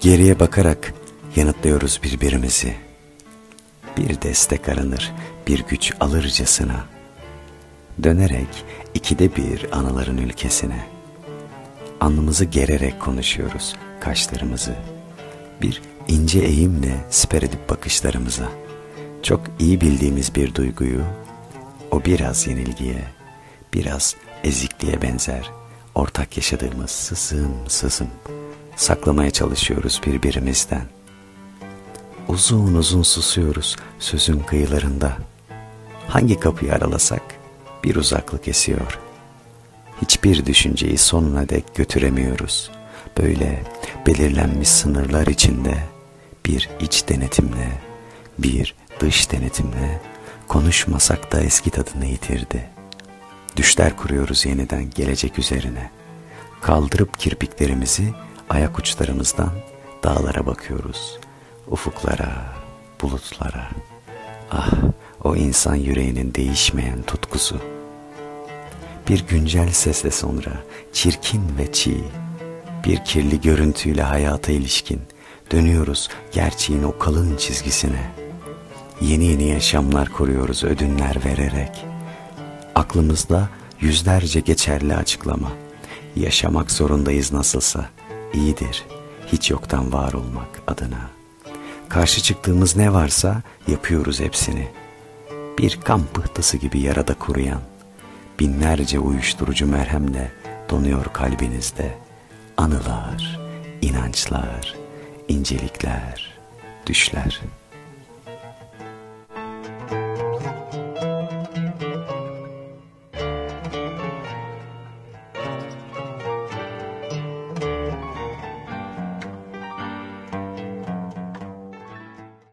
Geriye bakarak yanıtlıyoruz birbirimizi. Bir destek aranır, bir güç alırcasına. Dönerek ikide bir anıların ülkesine. Alnımızı gererek konuşuyoruz kaşlarımızı. Bir ince eğimle siper edip bakışlarımıza. Çok iyi bildiğimiz bir duyguyu, o biraz yenilgiye, biraz ezikliğe benzer. Ortak yaşadığımız sızım sızım saklamaya çalışıyoruz birbirimizden. Uzun uzun susuyoruz sözün kıyılarında. Hangi kapıyı aralasak bir uzaklık esiyor. Hiçbir düşünceyi sonuna dek götüremiyoruz. Böyle belirlenmiş sınırlar içinde bir iç denetimle, bir dış denetimle konuşmasak da eski tadını yitirdi. Düşler kuruyoruz yeniden gelecek üzerine. Kaldırıp kirpiklerimizi ayak uçlarımızdan dağlara bakıyoruz. Ufuklara, bulutlara. Ah o insan yüreğinin değişmeyen tutkusu. Bir güncel sesle sonra çirkin ve çiğ, bir kirli görüntüyle hayata ilişkin dönüyoruz gerçeğin o kalın çizgisine. Yeni yeni yaşamlar kuruyoruz ödünler vererek. Aklımızda yüzlerce geçerli açıklama. Yaşamak zorundayız nasılsa. İyidir. Hiç yoktan var olmak adına. Karşı çıktığımız ne varsa yapıyoruz hepsini. Bir kan pıhtısı gibi yarada kuruyan, binlerce uyuşturucu merhemle donuyor kalbinizde. Anılar, inançlar, incelikler, düşler.''